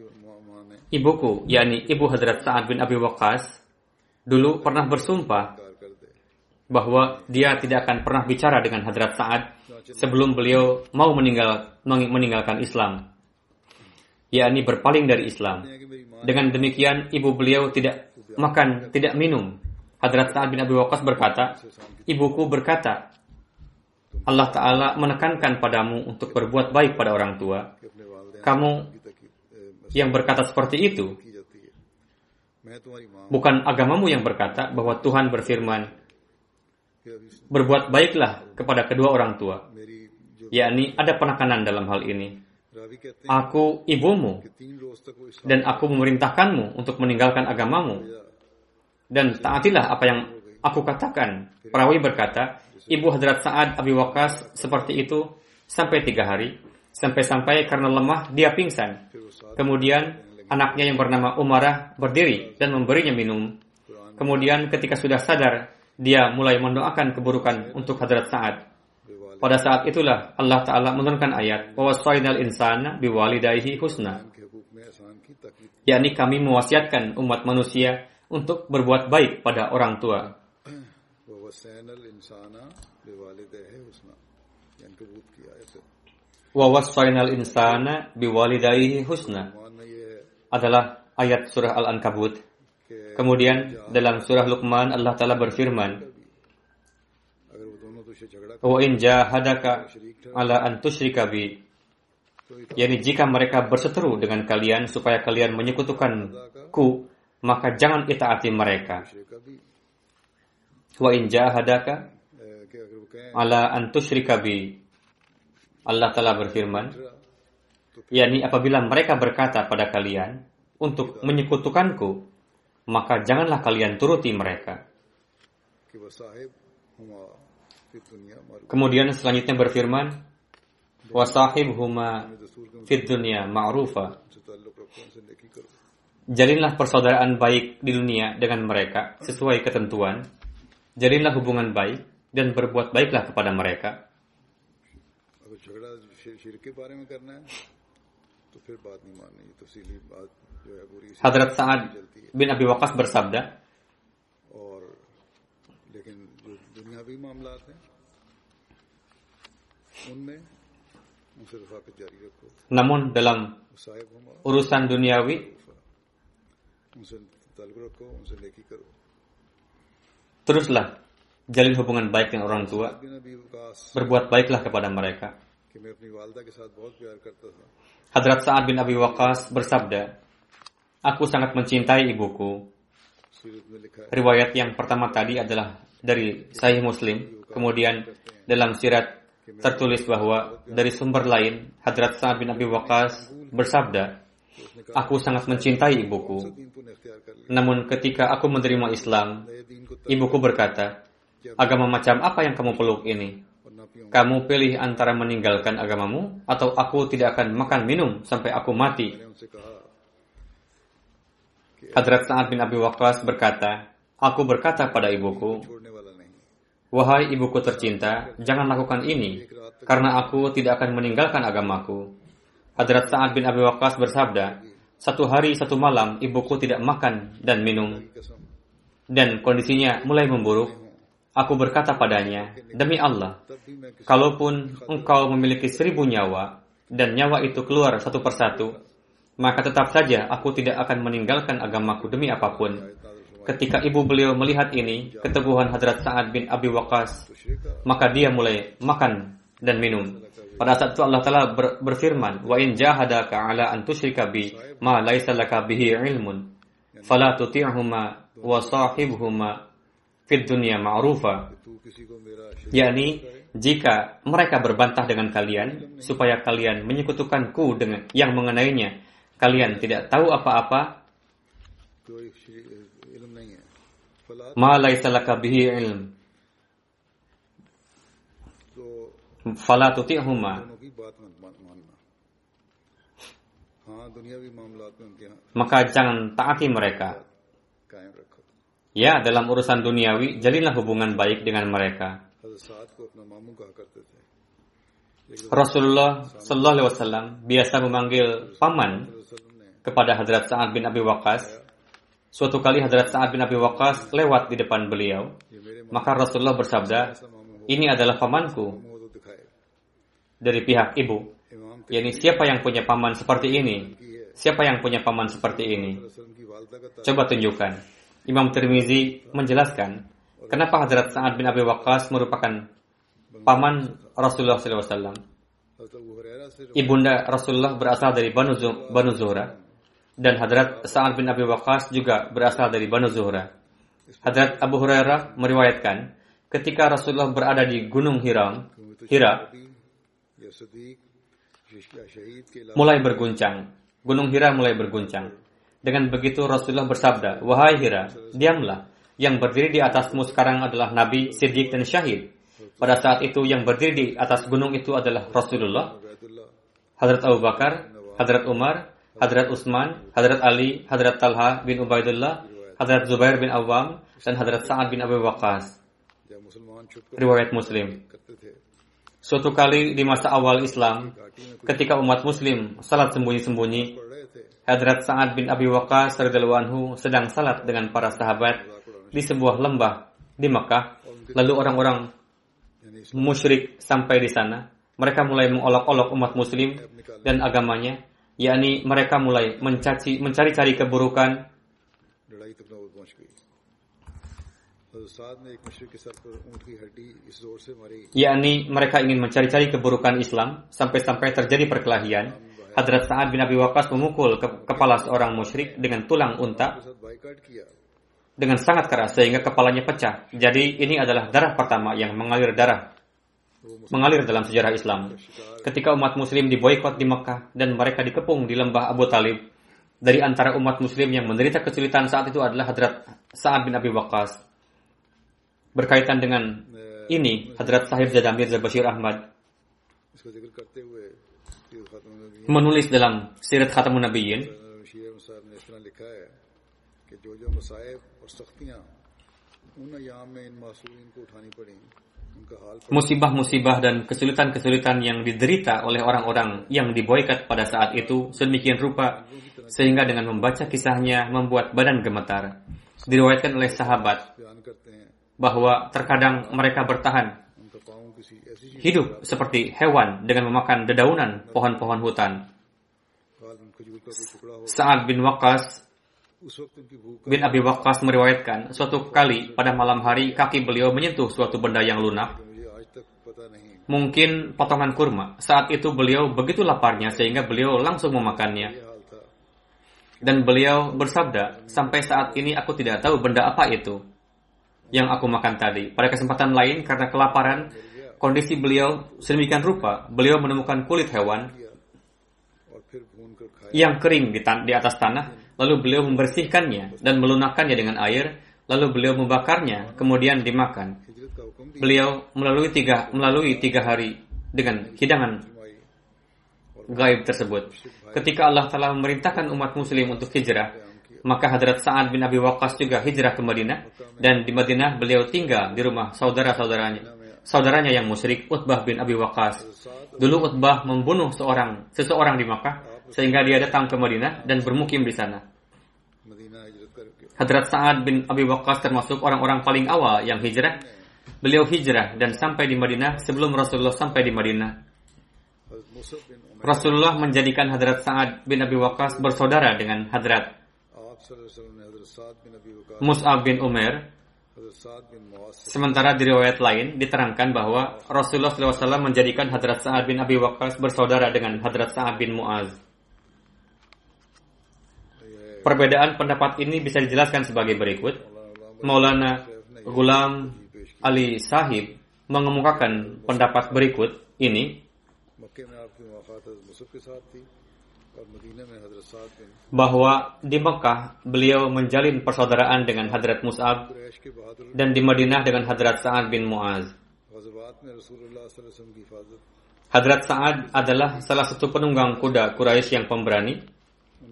ibuku, yakni ibu Hadrat Sa'ad bin Abi Waqas, dulu pernah bersumpah bahwa dia tidak akan pernah bicara dengan Hadrat Sa'ad sebelum beliau mau meninggal, meninggalkan Islam, yakni berpaling dari Islam. Dengan demikian, ibu beliau tidak makan, tidak minum. Hadrat Sa'ad bin Abi Waqqas berkata, Ibuku berkata, Allah Ta'ala menekankan padamu untuk berbuat baik pada orang tua. Kamu yang berkata seperti itu, bukan agamamu yang berkata bahwa Tuhan berfirman, berbuat baiklah kepada kedua orang tua, yakni ada penekanan dalam hal ini. Aku ibumu, dan aku memerintahkanmu untuk meninggalkan agamamu. Dan taatilah apa yang aku katakan. Perawi berkata, Ibu Hadrat Sa'ad Abi Waqas seperti itu sampai tiga hari. Sampai-sampai karena lemah, dia pingsan. Kemudian anaknya yang bernama Umarah berdiri dan memberinya minum. Kemudian ketika sudah sadar, dia mulai mendoakan keburukan untuk Hadrat Sa'ad. Pada saat itulah Allah Ta'ala menurunkan ayat, وَوَصَّيْنَا insana biwalidaihi husna. Yakni kami mewasiatkan umat manusia untuk berbuat baik pada orang tua. وَوَصَّيْنَا insana biwalidaihi husna adalah ayat surah Al-Ankabut Kemudian dalam surah Luqman Allah Ta'ala berfirman, Wa in jahadaka ala an jika mereka berseteru dengan kalian supaya kalian menyekutukanku, maka jangan itaati mereka. Wa in jahadaka ala an Allah Ta'ala berfirman, yakni apabila mereka berkata pada kalian untuk menyekutukanku, maka janganlah kalian turuti mereka. Kemudian selanjutnya berfirman, wasahib huma fit ma'arufa. ma'rufa. Jalinlah persaudaraan baik di dunia dengan mereka sesuai ketentuan. Jalinlah hubungan baik dan berbuat baiklah kepada mereka. Hadrat Sa'ad bin Abi Waqas bersabda, namun dalam urusan duniawi teruslah jalin hubungan baik dengan orang tua. Berbuat baiklah kepada mereka. Hadrat Sa'ad bin Abi Waqas bersabda Aku sangat mencintai ibuku. Riwayat yang pertama tadi adalah dari Sahih Muslim. Kemudian dalam sirat tertulis bahwa dari sumber lain, Hadrat Sa'ad bin Abi Waqas bersabda, Aku sangat mencintai ibuku. Namun ketika aku menerima Islam, ibuku berkata, agama macam apa yang kamu peluk ini? Kamu pilih antara meninggalkan agamamu atau aku tidak akan makan minum sampai aku mati. Hadrat Sa'ad bin Abi Waqqas berkata, Aku berkata pada ibuku, Wahai ibuku tercinta, jangan lakukan ini, karena aku tidak akan meninggalkan agamaku. Hadrat Sa'ad bin Abi Waqqas bersabda, Satu hari, satu malam, ibuku tidak makan dan minum. Dan kondisinya mulai memburuk. Aku berkata padanya, Demi Allah, kalaupun engkau memiliki seribu nyawa, dan nyawa itu keluar satu persatu, maka tetap saja aku tidak akan meninggalkan agamaku demi apa pun. Ketika ibu beliau melihat ini, keteguhan Hadrat Sa'ad bin Abi Waqas, maka dia mulai makan dan minum. Pada saat itu Allah Ta'ala ber, berfirman, Wa in jahadaka ala antushrika bi ma laisa laka bihi ilmun, fala wa sahibhuma fid dunya ma'rufa. yakni jika mereka berbantah dengan kalian supaya kalian menyekutukanku dengan yang mengenainya kalian tidak tahu apa-apa? Ma salah kabihi bihi ilm. Fala tuti'huma. Maka jangan taati mereka. Ya dalam urusan duniawi jalinlah hubungan baik dengan mereka. Rasulullah Sallallahu Alaihi Wasallam biasa memanggil paman kepada Hadrat Sa'ad bin Abi Waqas. Suatu kali Hadrat Sa'ad bin Abi Waqas lewat di depan beliau. Maka Rasulullah bersabda, ini adalah pamanku dari pihak ibu. Yani siapa yang punya paman seperti ini? Siapa yang punya paman seperti ini? Coba tunjukkan. Imam Tirmizi menjelaskan kenapa Hadrat Sa'ad bin Abi Waqas merupakan paman Rasulullah SAW. Ibunda Rasulullah berasal dari Banu, Banu Zuhra dan Hadrat Sa'ad bin Abi Waqas juga berasal dari Banu Zuhra. Hadrat Abu Hurairah meriwayatkan, ketika Rasulullah berada di Gunung Hiram, Hira, mulai berguncang. Gunung Hira mulai berguncang. Dengan begitu Rasulullah bersabda, Wahai Hira, diamlah. Yang berdiri di atasmu sekarang adalah Nabi, Siddiq, dan Syahid. Pada saat itu yang berdiri di atas gunung itu adalah Rasulullah, Hadrat Abu Bakar, Hadrat Umar, Hadrat Utsman, Hadrat Ali, Hadrat Talha bin Ubaidullah, Hadrat Zubair bin Awam, dan Hadrat Sa'ad bin Abu Waqas. Riwayat Muslim. Suatu kali di masa awal Islam, ketika umat Muslim salat sembunyi-sembunyi, Hadrat Sa'ad bin Abi Waqas anhu sedang salat dengan para sahabat di sebuah lembah di Mekah, Lalu orang-orang musyrik sampai di sana. Mereka mulai mengolok-olok umat muslim dan agamanya yakni mereka mulai mencaci, mencari-cari keburukan. yakni mereka ingin mencari-cari keburukan Islam sampai-sampai terjadi perkelahian. Hadrat Sa'ad bin Abi Waqqas memukul ke kepala seorang musyrik dengan tulang unta dengan sangat keras sehingga kepalanya pecah. Jadi ini adalah darah pertama yang mengalir darah mengalir dalam sejarah Islam. Ketika umat muslim diboykot di Mekah dan mereka dikepung di lembah Abu Talib, dari antara umat muslim yang menderita kesulitan saat itu adalah Hadrat Sa'ad bin Abi Waqqas. Berkaitan dengan ini, Hadrat Sahib Zada Mirza Bashir Ahmad इसका जिक्र करते हुए कि खत्म नबी menulis dalam Sirat Khatamun Nabiyyin शीर साहब ने इस तरह लिखा है कि जो जो मसाइब और सख्तियां उन अयाम में इन मासूमिन को उठानी पड़ी उनका हाल पड़ा musibah-musibah dan kesulitan-kesulitan yang diderita oleh orang-orang yang diboikat pada saat itu sedemikian rupa sehingga dengan membaca kisahnya membuat badan gemetar. Diriwayatkan oleh sahabat bahwa terkadang mereka bertahan hidup seperti hewan dengan memakan dedaunan pohon-pohon hutan. Sa'ad bin Waqas bin Abi Waqqas meriwayatkan, suatu kali pada malam hari kaki beliau menyentuh suatu benda yang lunak, mungkin potongan kurma. Saat itu beliau begitu laparnya sehingga beliau langsung memakannya. Dan beliau bersabda, sampai saat ini aku tidak tahu benda apa itu yang aku makan tadi. Pada kesempatan lain karena kelaparan, kondisi beliau sedemikian rupa, beliau menemukan kulit hewan yang kering di, di atas tanah lalu beliau membersihkannya dan melunakkannya dengan air, lalu beliau membakarnya, kemudian dimakan. Beliau melalui tiga, melalui tiga hari dengan hidangan gaib tersebut. Ketika Allah telah memerintahkan umat muslim untuk hijrah, maka Hadrat Sa'ad bin Abi Waqqas juga hijrah ke Madinah dan di Madinah beliau tinggal di rumah saudara-saudaranya saudaranya yang musyrik Utbah bin Abi Waqqas. Dulu Utbah membunuh seorang seseorang di Makkah sehingga dia datang ke Madinah dan bermukim di sana. Hadrat Sa'ad bin Abi Waqqas termasuk orang-orang paling awal yang hijrah. Beliau hijrah dan sampai di Madinah sebelum Rasulullah sampai di Madinah. Rasulullah menjadikan Hadrat Sa'ad bin Abi Waqqas bersaudara dengan Hadrat Mus'ab bin Umar. Sementara di riwayat lain diterangkan bahwa Rasulullah SAW menjadikan Hadrat Sa'ad bin Abi Waqqas bersaudara dengan Hadrat Sa'ad bin Mu'az. Perbedaan pendapat ini bisa dijelaskan sebagai berikut. Maulana Gulam Ali Sahib mengemukakan pendapat berikut ini bahwa di Mekah beliau menjalin persaudaraan dengan Hadrat Mus'ab dan di Madinah dengan Hadrat Sa'ad bin Mu'az. Hadrat Sa'ad adalah salah satu penunggang kuda Quraisy yang pemberani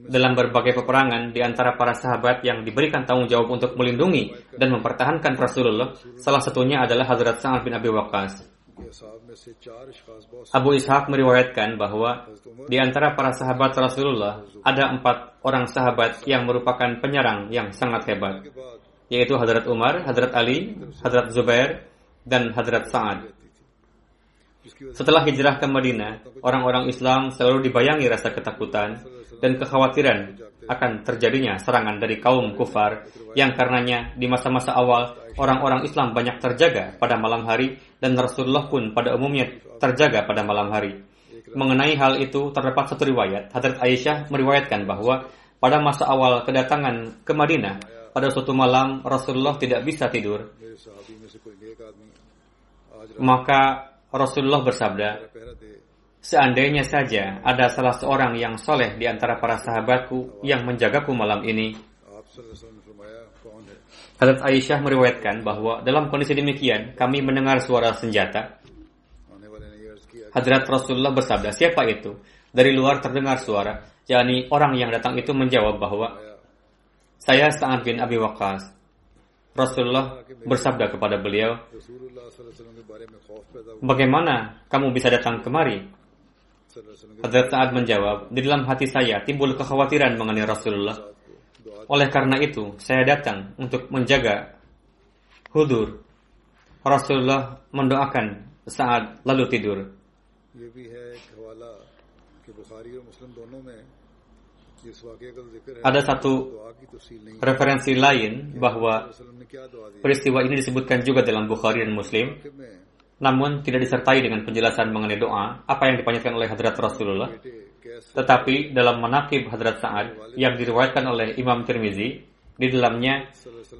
dalam berbagai peperangan di antara para sahabat yang diberikan tanggung jawab untuk melindungi dan mempertahankan Rasulullah, salah satunya adalah Hazrat Sa'ad bin Abi Waqqas. Abu Ishaq meriwayatkan bahwa di antara para sahabat Rasulullah ada empat orang sahabat yang merupakan penyerang yang sangat hebat, yaitu Hazrat Umar, Hazrat Ali, Hazrat Zubair, dan Hazrat Sa'ad. Setelah hijrah ke Madinah, orang-orang Islam selalu dibayangi rasa ketakutan dan kekhawatiran akan terjadinya serangan dari kaum kufar yang karenanya di masa-masa awal orang-orang Islam banyak terjaga pada malam hari dan Rasulullah pun pada umumnya terjaga pada malam hari. Mengenai hal itu terdapat satu riwayat. Hadrat Aisyah meriwayatkan bahwa pada masa awal kedatangan ke Madinah, pada suatu malam Rasulullah tidak bisa tidur. Maka Rasulullah bersabda, Seandainya saja ada salah seorang yang soleh di antara para sahabatku yang menjagaku malam ini. Hadrat Aisyah meriwayatkan bahwa dalam kondisi demikian kami mendengar suara senjata. Hadrat Rasulullah bersabda, siapa itu? Dari luar terdengar suara, yakni orang yang datang itu menjawab bahwa saya Sa'ad bin Abi Waqas, Rasulullah bersabda kepada beliau, Bagaimana kamu bisa datang kemari? Hadrat Sa'ad menjawab, Di dalam hati saya timbul kekhawatiran mengenai Rasulullah. Oleh karena itu, saya datang untuk menjaga hudur. Rasulullah mendoakan saat lalu tidur ada satu referensi lain bahwa peristiwa ini disebutkan juga dalam Bukhari dan Muslim, namun tidak disertai dengan penjelasan mengenai doa apa yang dipanjatkan oleh Hadrat Rasulullah. Tetapi dalam menakib Hadrat Sa'ad yang diriwayatkan oleh Imam Tirmizi, di dalamnya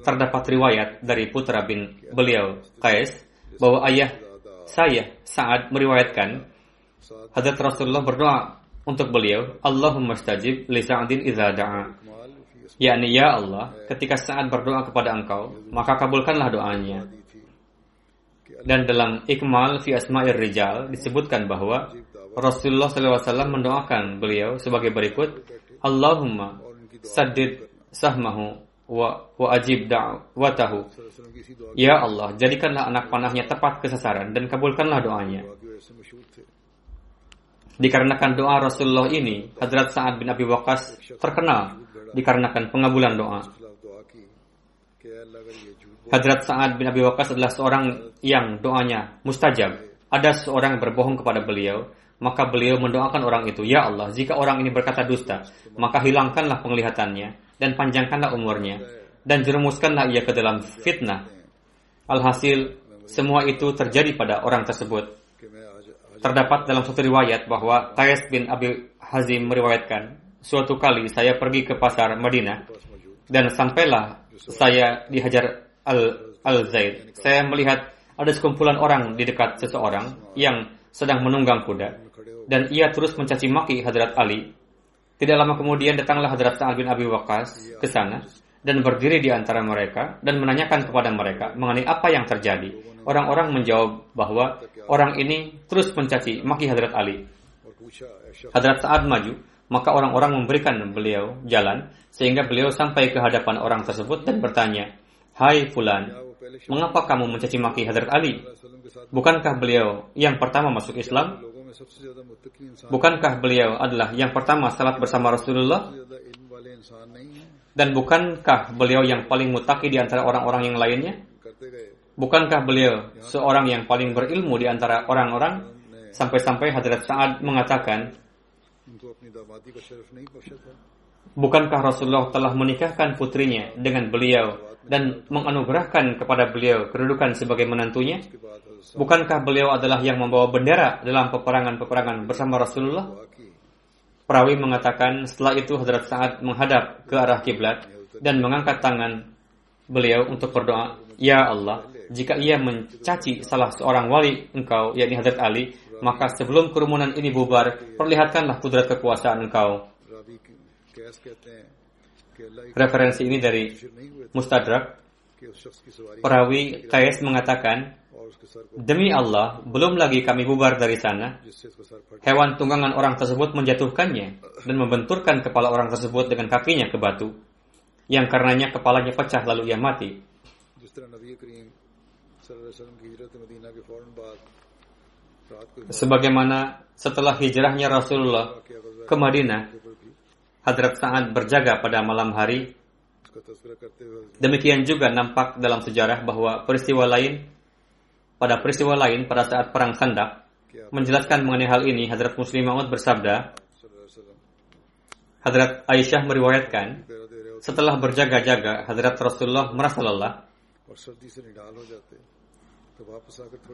terdapat riwayat dari putra bin beliau, Qais, bahwa ayah saya, Sa'ad, meriwayatkan Hadrat Rasulullah berdoa untuk beliau, Allahumma stajib li sa'adin idza da'a. yakni ya Allah, ketika saat berdoa kepada Engkau, maka kabulkanlah doanya. Dan dalam Ikmal fi Asma'ir Rijal disebutkan bahwa Rasulullah SAW mendoakan beliau sebagai berikut, Allahumma saddid sahmahu wa, wa ajib da'watahu. Ya Allah, jadikanlah anak panahnya tepat kesasaran dan kabulkanlah doanya. Dikarenakan doa Rasulullah ini, Hadrat Sa'ad bin Abi Waqas terkenal dikarenakan pengabulan doa. Hadrat Sa'ad bin Abi Waqas adalah seorang yang doanya mustajab. Ada seorang yang berbohong kepada beliau, maka beliau mendoakan orang itu, Ya Allah, jika orang ini berkata dusta, maka hilangkanlah penglihatannya dan panjangkanlah umurnya dan jerumuskanlah ia ke dalam fitnah. Alhasil, semua itu terjadi pada orang tersebut terdapat dalam suatu riwayat bahwa Qais bin Abi Hazim meriwayatkan, suatu kali saya pergi ke pasar Madinah dan sampailah saya dihajar Al, Al Zaid. Saya melihat ada sekumpulan orang di dekat seseorang yang sedang menunggang kuda dan ia terus mencaci maki Hadrat Ali. Tidak lama kemudian datanglah Hadrat Sa'ad bin Abi Waqqas ke sana dan berdiri di antara mereka dan menanyakan kepada mereka mengenai apa yang terjadi. Orang-orang menjawab bahwa orang ini terus mencaci maki Hadrat Ali. Hadrat Sa'ad maju, maka orang-orang memberikan beliau jalan sehingga beliau sampai ke hadapan orang tersebut dan bertanya, "Hai fulan, mengapa kamu mencaci maki Hadrat Ali? Bukankah beliau yang pertama masuk Islam? Bukankah beliau adalah yang pertama salat bersama Rasulullah? Dan bukankah beliau yang paling mutaki di antara orang-orang yang lainnya?" Bukankah beliau seorang yang paling berilmu di antara orang-orang? Sampai-sampai Hadrat Sa'ad mengatakan, Bukankah Rasulullah telah menikahkan putrinya dengan beliau dan menganugerahkan kepada beliau kedudukan sebagai menantunya? Bukankah beliau adalah yang membawa bendera dalam peperangan-peperangan bersama Rasulullah? Perawi mengatakan setelah itu Hadrat Sa'ad menghadap ke arah kiblat dan mengangkat tangan beliau untuk berdoa, Ya Allah, jika ia mencaci salah seorang wali engkau, yakni Hadrat Ali, maka sebelum kerumunan ini bubar, perlihatkanlah kudrat kekuasaan engkau. Referensi ini dari Mustadrak. Perawi Kais mengatakan, Demi Allah, belum lagi kami bubar dari sana. Hewan tunggangan orang tersebut menjatuhkannya dan membenturkan kepala orang tersebut dengan kakinya ke batu. Yang karenanya kepalanya pecah lalu ia mati. Sebagaimana setelah hijrahnya Rasulullah ke Madinah, Hadrat Sa'ad berjaga pada malam hari. Demikian juga nampak dalam sejarah bahwa peristiwa lain pada peristiwa lain pada saat perang Khandaq menjelaskan mengenai hal ini Hadrat Muslim Maud bersabda Hadrat Aisyah meriwayatkan setelah berjaga-jaga Hadrat Rasulullah merasa lelah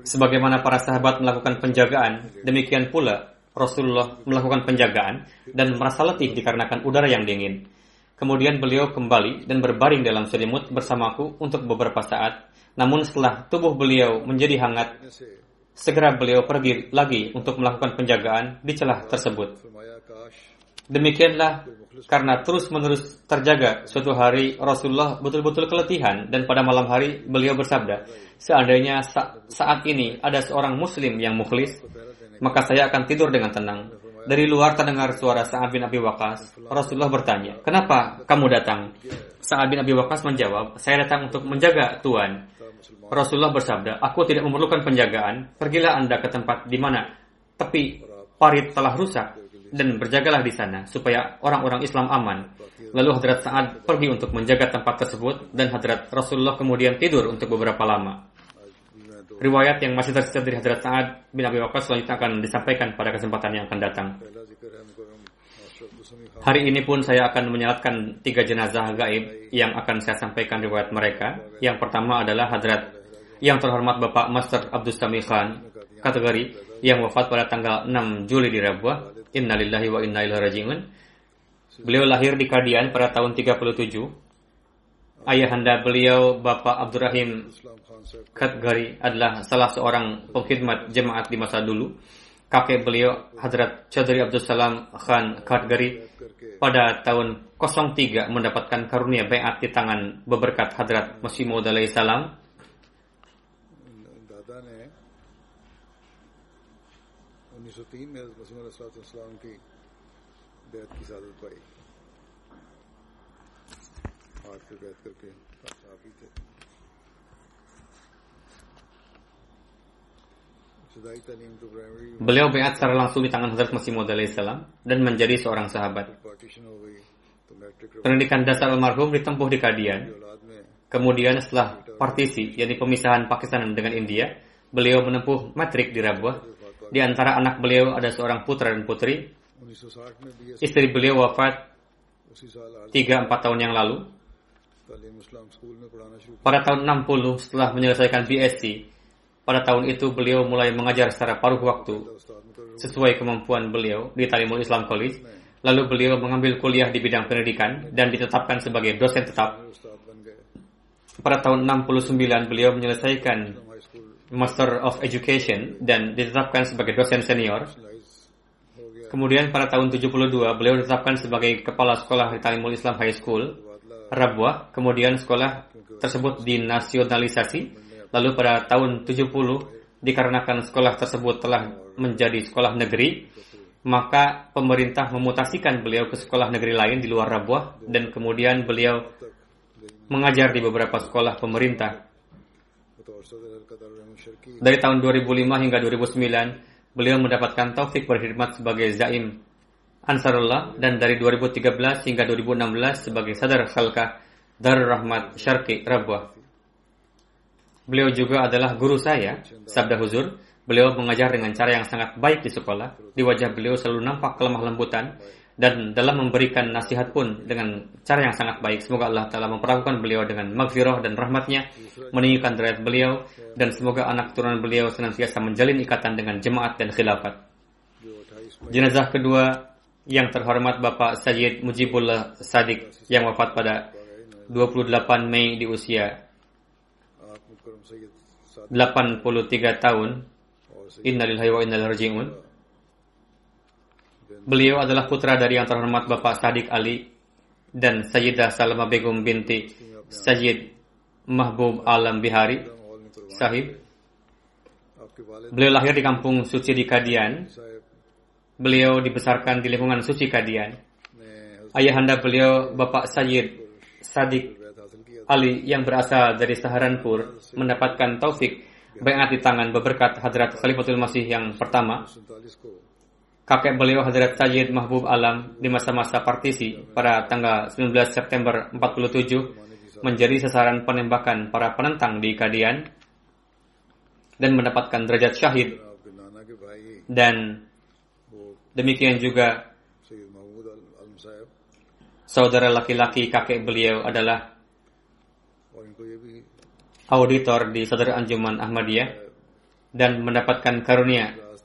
Sebagaimana para sahabat melakukan penjagaan, demikian pula Rasulullah melakukan penjagaan dan merasa letih dikarenakan udara yang dingin. Kemudian beliau kembali dan berbaring dalam selimut bersamaku untuk beberapa saat. Namun setelah tubuh beliau menjadi hangat, segera beliau pergi lagi untuk melakukan penjagaan di celah tersebut. Demikianlah karena terus-menerus terjaga suatu hari Rasulullah betul-betul keletihan dan pada malam hari beliau bersabda, seandainya sa saat ini ada seorang muslim yang mukhlis, maka saya akan tidur dengan tenang. Dari luar terdengar suara Sa'ad bin Abi Waqqas. Rasulullah bertanya, "Kenapa kamu datang?" Sa'ad bin Abi Waqqas menjawab, "Saya datang untuk menjaga Tuhan." Rasulullah bersabda, "Aku tidak memerlukan penjagaan. Pergilah Anda ke tempat di mana tepi parit telah rusak dan berjagalah di sana supaya orang-orang Islam aman." Lalu Hadrat Sa'ad pergi untuk menjaga tempat tersebut dan Hadrat Rasulullah kemudian tidur untuk beberapa lama. Riwayat yang masih tersisa dari Hadrat Sa'ad bin Abi Waqqas selanjutnya akan disampaikan pada kesempatan yang akan datang. Hari ini pun saya akan menyalatkan tiga jenazah gaib yang akan saya sampaikan riwayat mereka. Yang pertama adalah Hadrat yang terhormat Bapak Master Abdul Sami Khan, kategori yang wafat pada tanggal 6 Juli di Rabuah. Innalillahi wa inna ilaihi raji'un. Beliau lahir di Kadian pada tahun 37. Ayahanda beliau Bapak Abdurrahim Khatgari adalah salah seorang pengkhidmat jemaat di masa dulu. Kakek beliau Hadrat Chaudhry Abdul Salam Khan Khatgari pada tahun 03 mendapatkan karunia bayat di tangan beberkat Hadrat Masih Maud salam. Beliau beat secara langsung di tangan Hazrat Masih Maud salam dan menjadi seorang sahabat. Pendidikan dasar almarhum ditempuh di Kadian. Kemudian setelah partisi, yakni pemisahan Pakistan dengan India, beliau menempuh matrik di Rabuah. Di antara anak beliau ada seorang putra dan putri. Istri beliau wafat 3-4 tahun yang lalu. Pada tahun 60 setelah menyelesaikan BSc, pada tahun itu beliau mulai mengajar secara paruh waktu sesuai kemampuan beliau di Talimul Islam College. Lalu beliau mengambil kuliah di bidang pendidikan dan ditetapkan sebagai dosen tetap. Pada tahun 69 beliau menyelesaikan Master of Education dan ditetapkan sebagai dosen senior. Kemudian pada tahun 72 beliau ditetapkan sebagai kepala sekolah di Talimul Islam High School, Rabuah. Kemudian sekolah tersebut dinasionalisasi Lalu pada tahun 70 dikarenakan sekolah tersebut telah menjadi sekolah negeri, maka pemerintah memutasikan beliau ke sekolah negeri lain di luar Rabuah dan kemudian beliau mengajar di beberapa sekolah pemerintah. Dari tahun 2005 hingga 2009, beliau mendapatkan taufik berkhidmat sebagai zaim Ansarullah dan dari 2013 hingga 2016 sebagai sadar khalqah Darul Rahmat Syarqi Rabuah. Beliau juga adalah guru saya, sabda huzur. Beliau mengajar dengan cara yang sangat baik di sekolah. Di wajah beliau selalu nampak kelemah lembutan dan dalam memberikan nasihat pun dengan cara yang sangat baik. Semoga Allah Ta'ala memperlakukan beliau dengan maghfirah dan rahmatnya, meninggikan derajat beliau, dan semoga anak turunan beliau senantiasa menjalin ikatan dengan jemaat dan khilafat. Jenazah kedua yang terhormat Bapak Sayyid Mujibullah Sadik yang wafat pada 28 Mei di usia 83 tahun. Innalillahi wa innalillahi raji'un. Beliau adalah putra dari yang terhormat Bapak Sadiq Ali dan Sayyidah Salma Begum binti Sayyid Mahbub Alam Bihari sahib. Beliau lahir di kampung suci di Kadian. Beliau dibesarkan di lingkungan suci Kadian. Ayahanda beliau Bapak Sayyid Sadiq Ali yang berasal dari Saharanpur mendapatkan taufik Baik di tangan beberkat Hadrat Khalifatul Masih yang pertama kakek beliau Hazrat Sayyid Mahbub Alam di masa-masa partisi pada tanggal 19 September 47 menjadi sasaran penembakan para penentang di Kadian dan mendapatkan derajat syahid. Dan demikian juga saudara laki-laki kakek beliau adalah auditor di saudara Anjuman Ahmadiyah dan mendapatkan karunia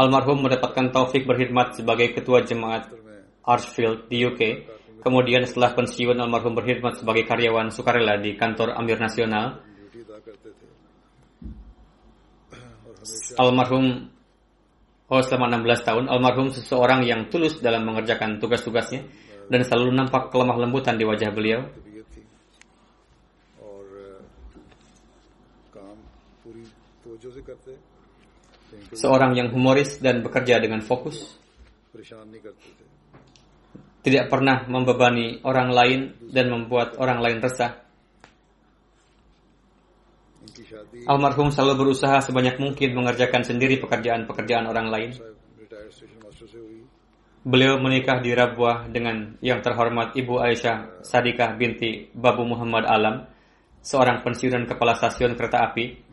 almarhum mendapatkan taufik berkhidmat sebagai ketua jemaat तर मैं Archfield di UK. Kemudian setelah pensiun almarhum berkhidmat sebagai karyawan sukarela di kantor Amir Nasional. Duty अदा करते थे और हमेशा Almarhum Oh selama 16 tahun, almarhum seseorang yang tulus dalam mengerjakan tugas-tugasnya dan selalu nampak kelemah lembutan di wajah beliau. तबीयत थी और अ, काम पूरी तवज्जो से करते कहीं कोई seorang yang humoris dan bekerja dengan fokus, tidak pernah membebani orang lain dan membuat orang lain resah. Almarhum selalu berusaha sebanyak mungkin mengerjakan sendiri pekerjaan-pekerjaan orang lain. Beliau menikah di Rabuah dengan yang terhormat Ibu Aisyah Sadikah binti Babu Muhammad Alam, seorang pensiunan kepala stasiun kereta api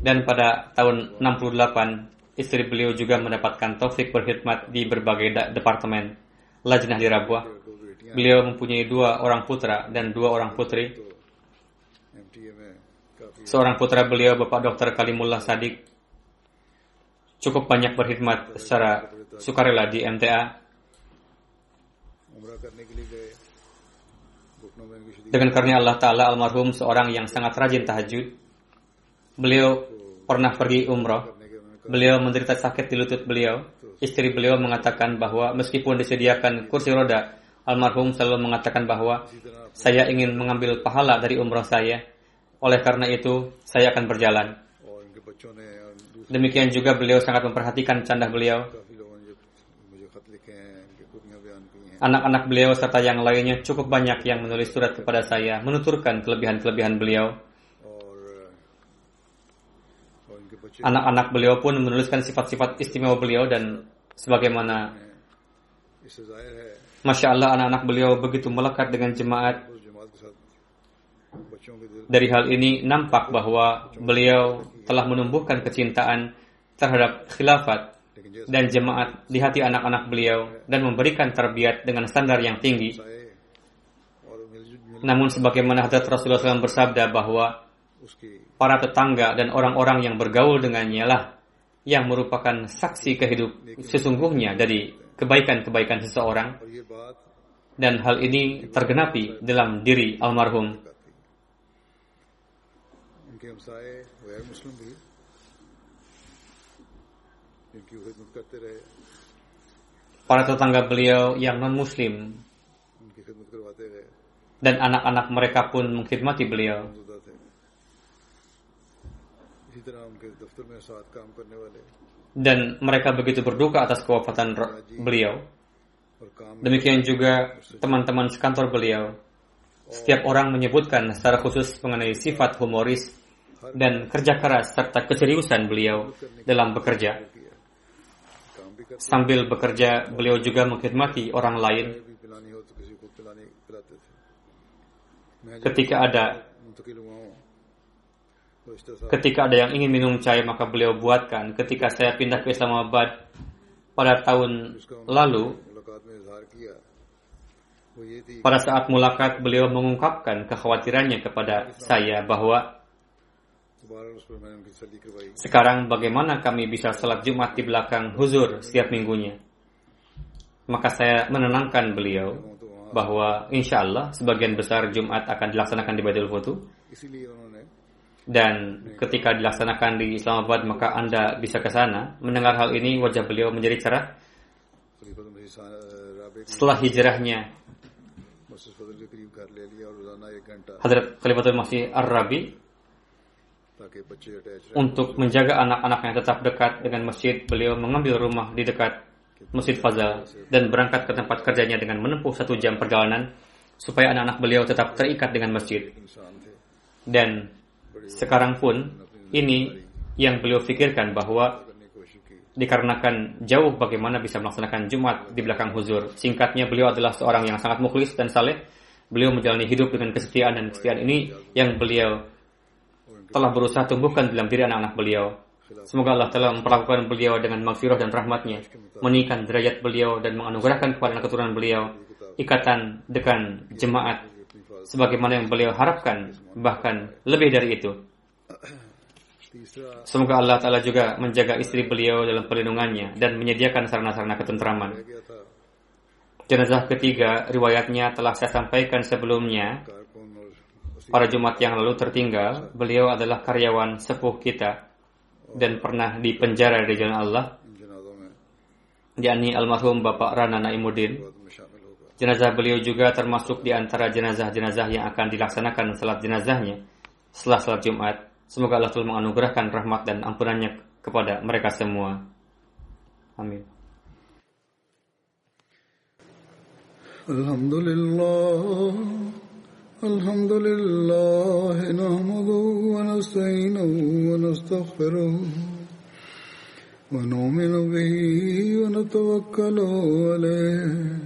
dan pada tahun 68 istri beliau juga mendapatkan taufik berkhidmat di berbagai departemen lajnah di Rabuah. Beliau mempunyai dua orang putra dan dua orang putri. Seorang putra beliau Bapak Dr. Kalimullah Sadik cukup banyak berkhidmat secara sukarela di MTA. Dengan karunia Allah Ta'ala almarhum seorang yang sangat rajin tahajud Beliau pernah pergi umroh. Beliau menderita sakit di lutut beliau. Istri beliau mengatakan bahwa meskipun disediakan kursi roda, almarhum selalu mengatakan bahwa saya ingin mengambil pahala dari umroh saya. Oleh karena itu, saya akan berjalan. Demikian juga beliau sangat memperhatikan candah beliau. Anak-anak beliau serta yang lainnya cukup banyak yang menulis surat kepada saya, menuturkan kelebihan-kelebihan beliau. anak-anak beliau pun menuliskan sifat-sifat istimewa beliau dan sebagaimana Masya Allah anak-anak beliau begitu melekat dengan jemaat dari hal ini nampak bahwa beliau telah menumbuhkan kecintaan terhadap khilafat dan jemaat di hati anak-anak beliau dan memberikan terbiat dengan standar yang tinggi. Namun sebagaimana Hadrat Rasulullah SAW bersabda bahwa para tetangga dan orang-orang yang bergaul dengannya lah yang merupakan saksi kehidup sesungguhnya dari kebaikan-kebaikan seseorang dan hal ini tergenapi dalam diri almarhum. Para tetangga beliau yang non-muslim dan anak-anak mereka pun mengkhidmati beliau. Dan mereka begitu berduka atas kewafatan beliau. Demikian juga teman-teman sekantor beliau. Setiap orang menyebutkan secara khusus mengenai sifat humoris dan kerja keras serta keseriusan beliau dalam bekerja. Sambil bekerja, beliau juga mengkhidmati orang lain. Ketika ada Ketika ada yang ingin minum cair maka beliau buatkan. Ketika saya pindah ke Islamabad pada tahun lalu, pada saat mulakat beliau mengungkapkan kekhawatirannya kepada saya bahwa sekarang bagaimana kami bisa sholat Jumat di belakang huzur setiap minggunya? Maka saya menenangkan beliau bahwa insya Allah sebagian besar Jumat akan dilaksanakan di Baitul Futu dan iya. ketika dilaksanakan di Islamabad maka Anda bisa ke sana. Mendengar hal ini wajah beliau menjadi cerah. Setelah hijrahnya Hadrat Khalifatul Masih Ar-Rabi untuk menjaga anak-anaknya tetap dekat dengan masjid, beliau mengambil rumah di dekat Masjid Fazal dan berangkat ke tempat kerjanya dengan menempuh satu jam perjalanan supaya anak-anak beliau tetap terikat dengan masjid. Dan sekarang pun ini yang beliau pikirkan bahwa dikarenakan jauh bagaimana bisa melaksanakan Jumat di belakang huzur. Singkatnya beliau adalah seorang yang sangat mukhlis dan saleh. Beliau menjalani hidup dengan kesetiaan dan kesetiaan ini yang beliau telah berusaha tumbuhkan dalam diri anak-anak beliau. Semoga Allah telah memperlakukan beliau dengan maghfirah dan rahmatnya, menikah derajat beliau dan menganugerahkan kepada keturunan beliau, ikatan dengan jemaat sebagaimana yang beliau harapkan, bahkan lebih dari itu. Semoga Allah Ta'ala juga menjaga istri beliau dalam perlindungannya dan menyediakan sarana-sarana ketentraman. Jenazah ketiga, riwayatnya telah saya sampaikan sebelumnya. Pada Jumat yang lalu tertinggal, beliau adalah karyawan sepuh kita dan pernah dipenjara di jalan Allah. yakni almarhum Bapak Rana Naimuddin. Jenazah beliau juga termasuk di antara jenazah-jenazah yang akan dilaksanakan salat jenazahnya setelah salat Jumat. Semoga Allah telah menganugerahkan rahmat dan ampunannya kepada mereka semua. Amin. Alhamdulillah. لله الحمد لله نحمده ونستعينه ونستغفره ونؤمن به ونتوكل عليه